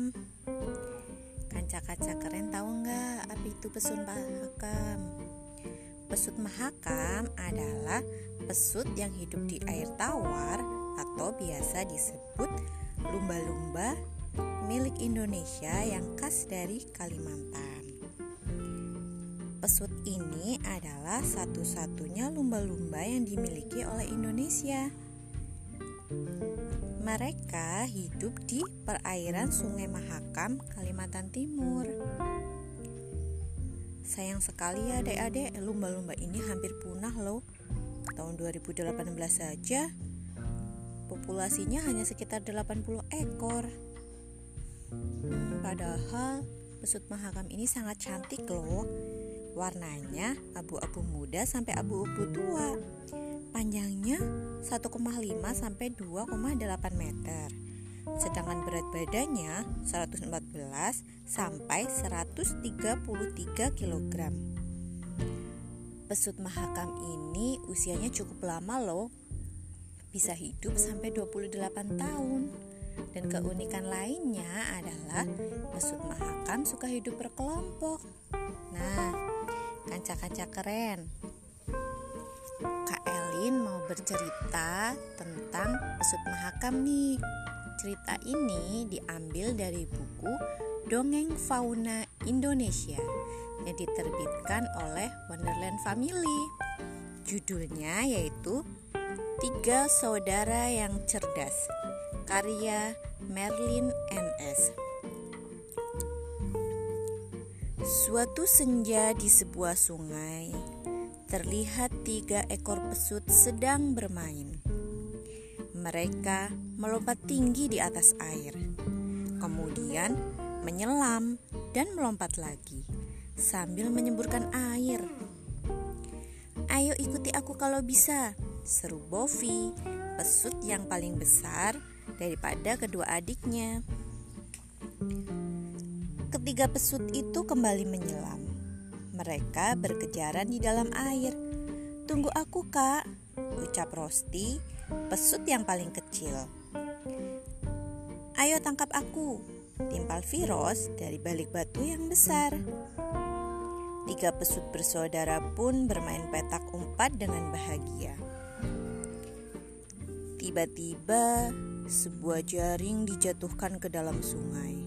mahakam. Kanca-kanca keren tahu nggak apa itu pesut mahakam? Pesut mahakam adalah pesut yang hidup di air tawar atau biasa disebut lumba-lumba milik Indonesia yang khas dari Kalimantan. Pesut ini adalah satu-satunya lumba-lumba yang dimiliki oleh Indonesia. Mereka hidup di perairan Sungai Mahakam, Kalimantan Timur. Sayang sekali ya adik-adik, lumba-lumba ini hampir punah loh. Tahun 2018 saja populasinya hanya sekitar 80 ekor. Padahal pesut mahakam ini sangat cantik loh Warnanya abu-abu muda sampai abu-abu tua. Panjangnya 1,5 sampai 2,8 meter. Sedangkan berat badannya 114 sampai 133 kg. Pesut mahakam ini usianya cukup lama loh. Bisa hidup sampai 28 tahun. Dan keunikan lainnya adalah pesut mahakam suka hidup berkelompok. Nah, kanca-kanca keren. Elin mau bercerita tentang pesut mahakam nih. Cerita ini diambil dari buku Dongeng Fauna Indonesia yang diterbitkan oleh Wonderland Family. Judulnya yaitu Tiga Saudara yang Cerdas karya Merlin NS. Suatu senja di sebuah sungai, terlihat tiga ekor pesut sedang bermain. Mereka melompat tinggi di atas air, kemudian menyelam dan melompat lagi sambil menyemburkan air. Ayo ikuti aku kalau bisa, seru Bovi, pesut yang paling besar daripada kedua adiknya. Ketiga pesut itu kembali menyelam. Mereka berkejaran di dalam air. Tunggu aku, Kak, ucap Rosti, pesut yang paling kecil. Ayo tangkap aku, timpal Virus dari balik batu yang besar. Tiga pesut bersaudara pun bermain petak umpat dengan bahagia. Tiba-tiba, sebuah jaring dijatuhkan ke dalam sungai.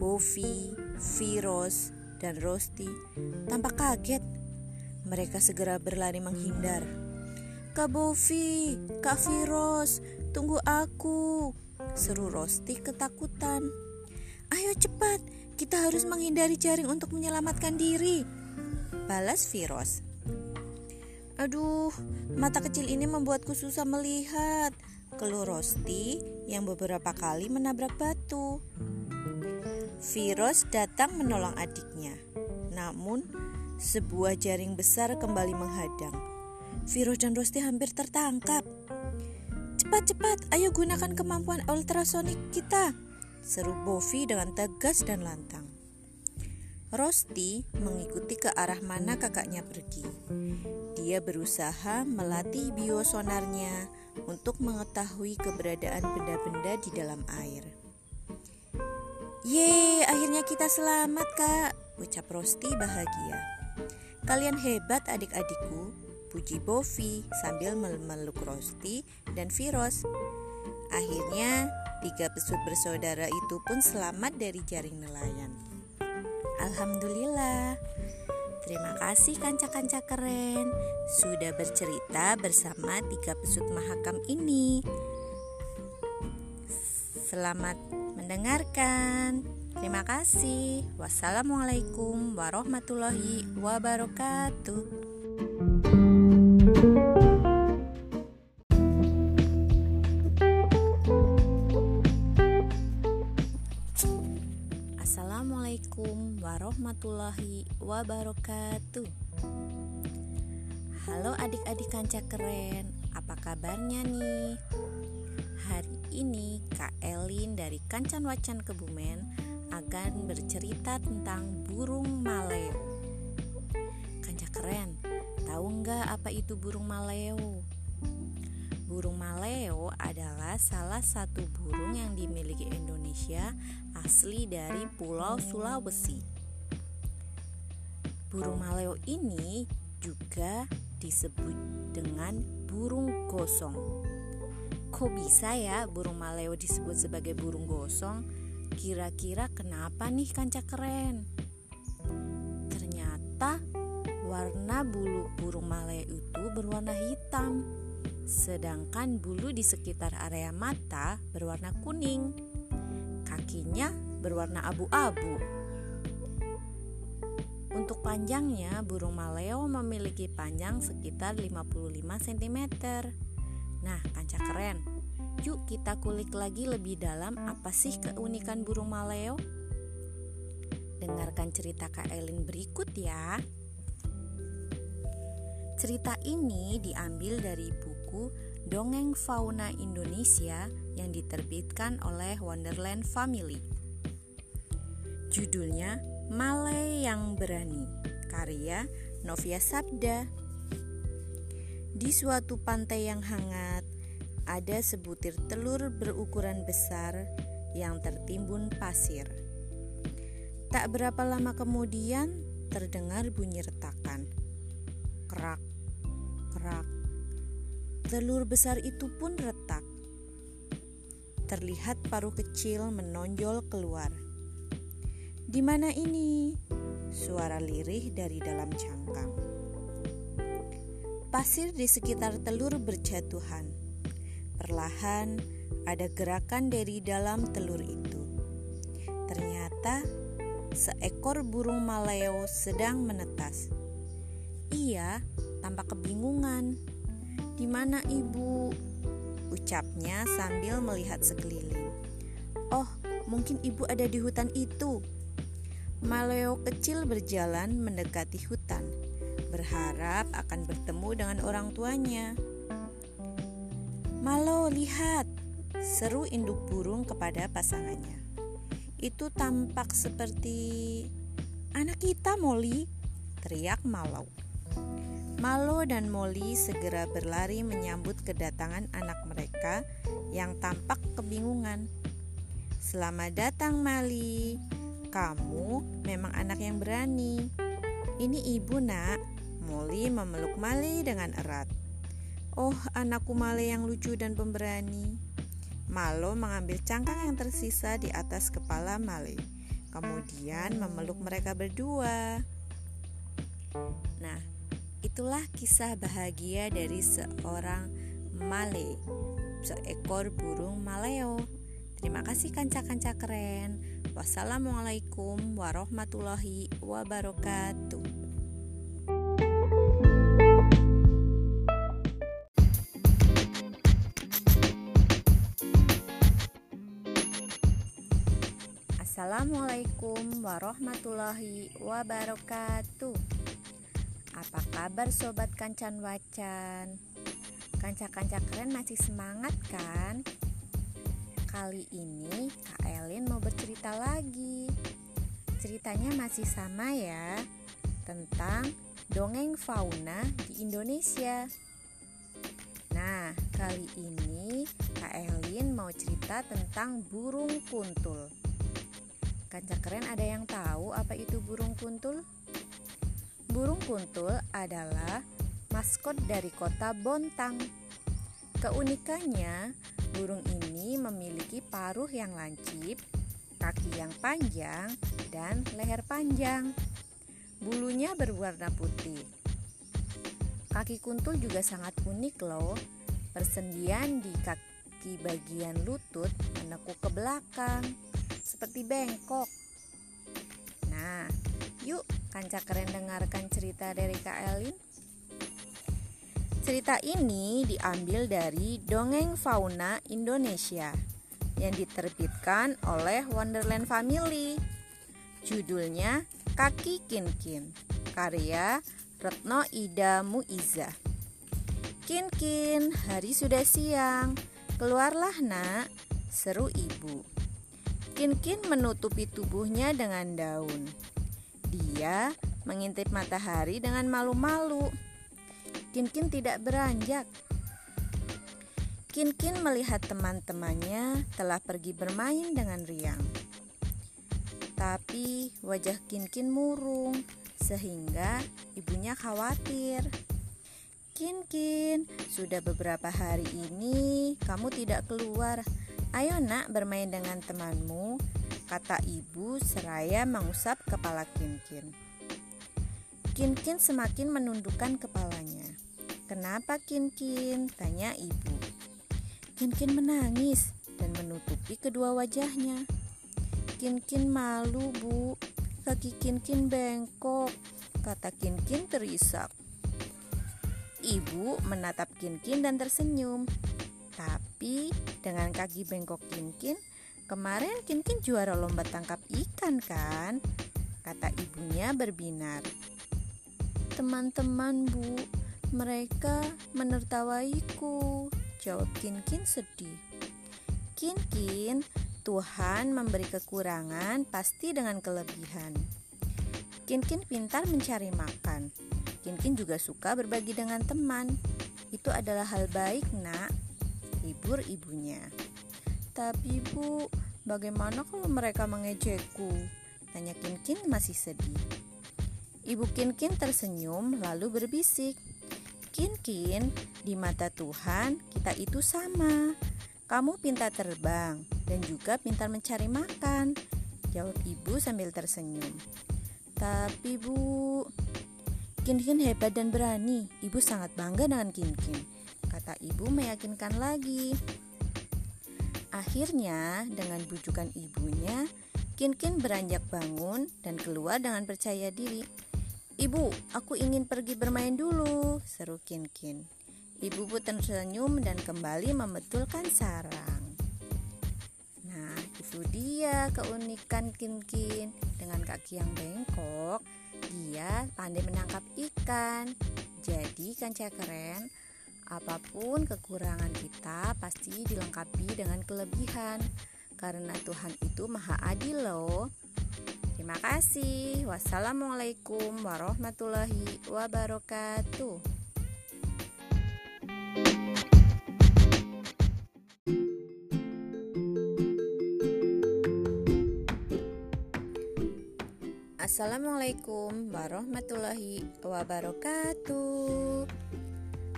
Bovi, Virus, dan Rosti tampak kaget. Mereka segera berlari menghindar. Kak Bovi, Kak Virus, tunggu aku, seru Rosti ketakutan. Ayo cepat, kita harus menghindari jaring untuk menyelamatkan diri. Balas Virus. Aduh, mata kecil ini membuatku susah melihat. Keluh Rosti yang beberapa kali menabrak batu. Virus datang menolong adiknya. Namun, sebuah jaring besar kembali menghadang. Virus dan Rosti hampir tertangkap. Cepat-cepat, ayo gunakan kemampuan ultrasonik kita, seru Bovi dengan tegas dan lantang. Rosti mengikuti ke arah mana kakaknya pergi. Dia berusaha melatih biosonarnya untuk mengetahui keberadaan benda-benda di dalam air. Ye, akhirnya kita selamat kak, ucap Rosti bahagia. Kalian hebat adik-adikku, puji Bovi sambil memeluk Rosti dan Virus. Akhirnya, tiga pesut bersaudara itu pun selamat dari jaring nelayan. Alhamdulillah. Terima kasih kanca-kanca keren sudah bercerita bersama tiga pesut mahakam ini. Selamat mendengarkan. Terima kasih. Wassalamualaikum warahmatullahi wabarakatuh. Assalamualaikum warahmatullahi wabarakatuh. Halo adik-adik kanca keren, apa kabarnya nih? Ini Kak Elin dari Kancan Wacan Kebumen akan bercerita tentang burung maleo. keren, tahu nggak apa itu burung maleo? Burung maleo adalah salah satu burung yang dimiliki Indonesia asli dari Pulau Sulawesi. Burung maleo ini juga disebut dengan burung gosong. Kok bisa ya burung maleo disebut sebagai burung gosong? Kira-kira kenapa nih kanca keren? Ternyata warna bulu burung maleo itu berwarna hitam sedangkan bulu di sekitar area mata berwarna kuning. Kakinya berwarna abu-abu. Untuk panjangnya, burung maleo memiliki panjang sekitar 55 cm. Nah, kanca keren. Yuk kita kulik lagi lebih dalam apa sih keunikan burung maleo? Dengarkan cerita Kak Elin berikut ya. Cerita ini diambil dari buku Dongeng Fauna Indonesia yang diterbitkan oleh Wonderland Family. Judulnya Male yang Berani, karya Novia Sabda. Di suatu pantai yang hangat, ada sebutir telur berukuran besar yang tertimbun pasir. Tak berapa lama kemudian, terdengar bunyi retakan kerak, kerak. Telur besar itu pun retak. Terlihat paruh kecil menonjol keluar. Di mana ini? Suara lirih dari dalam cangkang. Pasir di sekitar telur berjatuhan. Perlahan ada gerakan dari dalam telur itu. Ternyata seekor burung maleo sedang menetas. Ia tampak kebingungan. "Di mana ibu?" ucapnya sambil melihat sekeliling. "Oh, mungkin ibu ada di hutan itu." Maleo kecil berjalan mendekati hutan, berharap akan bertemu dengan orang tuanya. "Malo, lihat!" seru induk burung kepada pasangannya. Itu tampak seperti anak kita, Molly, teriak Malo. Malo dan Molly segera berlari menyambut kedatangan anak mereka yang tampak kebingungan. Selamat datang, Mali. Kamu memang anak yang berani. Ini ibu, Nak. Molly memeluk Mali dengan erat. Oh, anakku Male yang lucu dan pemberani. Malo mengambil cangkang yang tersisa di atas kepala Male. Kemudian memeluk mereka berdua. Nah, Itulah kisah bahagia dari seorang male, seekor burung maleo. Terima kasih kanca-kanca keren. Wassalamualaikum warahmatullahi wabarakatuh. Assalamualaikum warahmatullahi wabarakatuh. Apa kabar sobat kancan wacan? Kanca-kanca keren masih semangat kan? Kali ini Kak Elin mau bercerita lagi. Ceritanya masih sama ya, tentang dongeng fauna di Indonesia. Nah, kali ini Kak Elin mau cerita tentang burung kuntul. Kanca keren ada yang tahu apa itu burung kuntul? Burung kuntul adalah maskot dari kota Bontang. Keunikannya, burung ini memiliki paruh yang lancip, kaki yang panjang, dan leher panjang. Bulunya berwarna putih. Kaki kuntul juga sangat unik loh. Persendian di kaki bagian lutut menekuk ke belakang, seperti bengkok. Nah, yuk Kanca keren dengarkan cerita dari Kak Elin. Cerita ini diambil dari Dongeng Fauna Indonesia yang diterbitkan oleh Wonderland Family. Judulnya Kaki Kin Kin, karya Retno Ida Muiza. Kin Kin, hari sudah siang. Keluarlah nak, seru ibu. Kin Kin menutupi tubuhnya dengan daun. Dia mengintip matahari dengan malu-malu. Kinkin tidak beranjak. Kinkin melihat teman-temannya telah pergi bermain dengan riang. Tapi wajah Kinkin murung sehingga ibunya khawatir. Kinkin, sudah beberapa hari ini kamu tidak keluar. Ayo nak bermain dengan temanmu, kata ibu seraya mengusap kepala Kinkin. Kinkin semakin menundukkan kepalanya. Kenapa Kinkin? tanya ibu. Kinkin menangis dan menutupi kedua wajahnya. Kinkin malu, Bu. Kaki Kinkin bengkok, kata Kinkin terisak. Ibu menatap Kinkin dan tersenyum. Tapi dengan kaki bengkok Kinkin, kemarin Kinkin juara lomba tangkap ikan kan? Kata ibunya berbinar. Teman-teman bu, mereka menertawaiku, jawab Kinkin sedih. Kinkin, Tuhan memberi kekurangan pasti dengan kelebihan. Kinkin pintar mencari makan. Kinkin juga suka berbagi dengan teman. Itu adalah hal baik, Nak. Hibur ibunya. Tapi, Bu, bagaimana kalau mereka mengejekku? Tanya Kinkin masih sedih. Ibu Kinkin tersenyum lalu berbisik. Kinkin, di mata Tuhan kita itu sama. Kamu pintar terbang dan juga pintar mencari makan. Jawab ibu sambil tersenyum. Tapi bu, Kinkin hebat dan berani. Ibu sangat bangga dengan Kinkin. Kata ibu meyakinkan lagi. Akhirnya, dengan bujukan ibunya, Kinkin beranjak bangun dan keluar dengan percaya diri. Ibu, aku ingin pergi bermain dulu, seru Kinkin. Ibu pun tersenyum dan kembali membetulkan sarang. Nah, itu dia keunikan Kinkin. Dengan kaki yang bengkok, dia pandai menangkap ikan. Jadi, kanca keren, apa pun kekurangan kita pasti dilengkapi dengan kelebihan. Karena Tuhan itu maha adil loh. Terima kasih. Wassalamualaikum warahmatullahi wabarakatuh. Assalamualaikum warahmatullahi wabarakatuh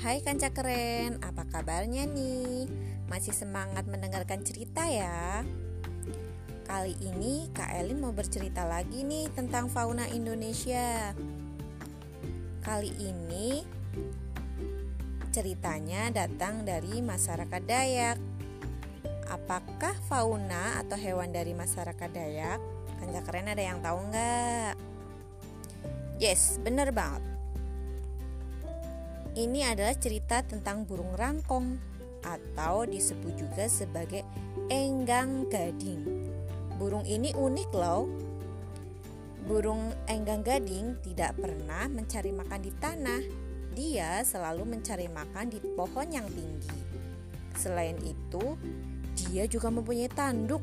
Hai kanca keren, apa kabarnya nih? Masih semangat mendengarkan cerita ya? Kali ini Kak Elin mau bercerita lagi nih tentang fauna Indonesia Kali ini ceritanya datang dari masyarakat Dayak Apakah fauna atau hewan dari masyarakat Dayak Kanca keren ada yang tahu nggak? Yes, bener banget. Ini adalah cerita tentang burung rangkong atau disebut juga sebagai enggang gading. Burung ini unik loh. Burung enggang gading tidak pernah mencari makan di tanah. Dia selalu mencari makan di pohon yang tinggi. Selain itu, dia juga mempunyai tanduk.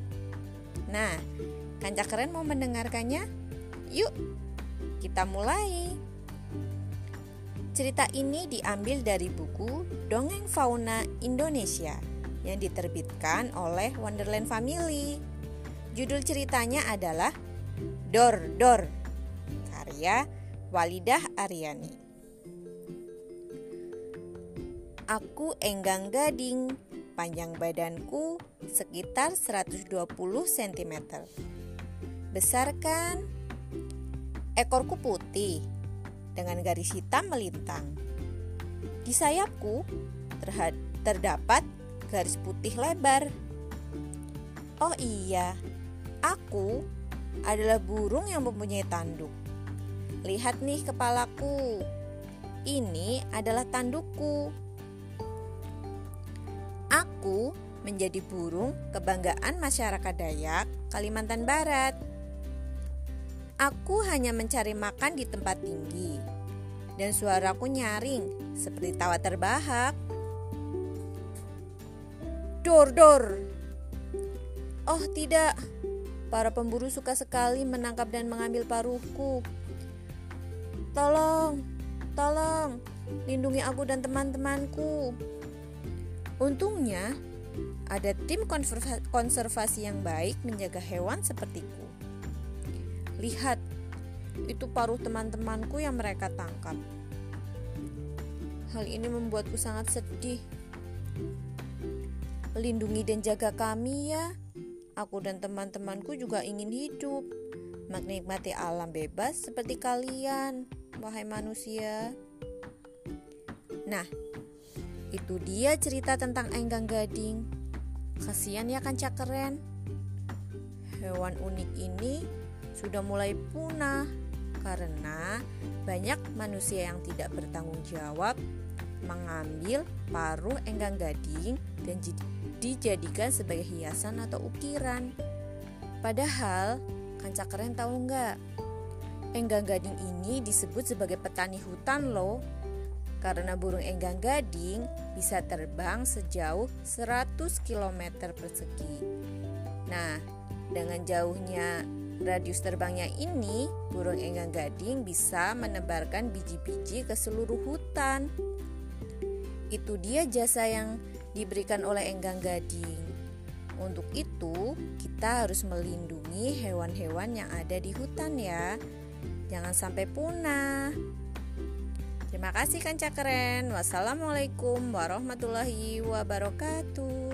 Nah, Kanca keren mau mendengarkannya? Yuk, kita mulai. Cerita ini diambil dari buku Dongeng Fauna Indonesia yang diterbitkan oleh Wonderland Family. Judul ceritanya adalah Dor Dor, karya Walidah Aryani. Aku enggang gading, panjang badanku sekitar 120 cm. Besar kan? Ekorku putih dengan garis hitam melintang. Di sayapku terdapat garis putih lebar. Oh iya, aku adalah burung yang mempunyai tanduk. Lihat nih kepalaku. Ini adalah tandukku. Aku menjadi burung kebanggaan masyarakat Dayak, Kalimantan Barat. Aku hanya mencari makan di tempat tinggi dan suaraku nyaring seperti tawa terbahak. Dor dor. Oh tidak, para pemburu suka sekali menangkap dan mengambil paruhku. Tolong, tolong, lindungi aku dan teman-temanku. Untungnya, ada tim konservasi yang baik menjaga hewan sepertiku. Lihat, itu paruh teman-temanku yang mereka tangkap. Hal ini membuatku sangat sedih. Lindungi dan jaga kami ya. Aku dan teman-temanku juga ingin hidup, menikmati alam bebas seperti kalian, wahai manusia. Nah, itu dia cerita tentang Enggang Gading. Kasihan ya kancak keren. Hewan unik ini sudah mulai punah karena banyak manusia yang tidak bertanggung jawab mengambil paruh enggang gading dan dijadikan sebagai hiasan atau ukiran. Padahal, kancak keren tahu nggak? Enggang gading ini disebut sebagai petani hutan loh karena burung enggang gading bisa terbang sejauh 100 km persegi. Nah, dengan jauhnya radius terbangnya ini, burung enggang gading bisa menebarkan biji-biji ke seluruh hutan. Itu dia jasa yang diberikan oleh enggang gading. Untuk itu, kita harus melindungi hewan-hewan yang ada di hutan ya. Jangan sampai punah. Terima kasih Kanca Keren. Wassalamualaikum warahmatullahi wabarakatuh.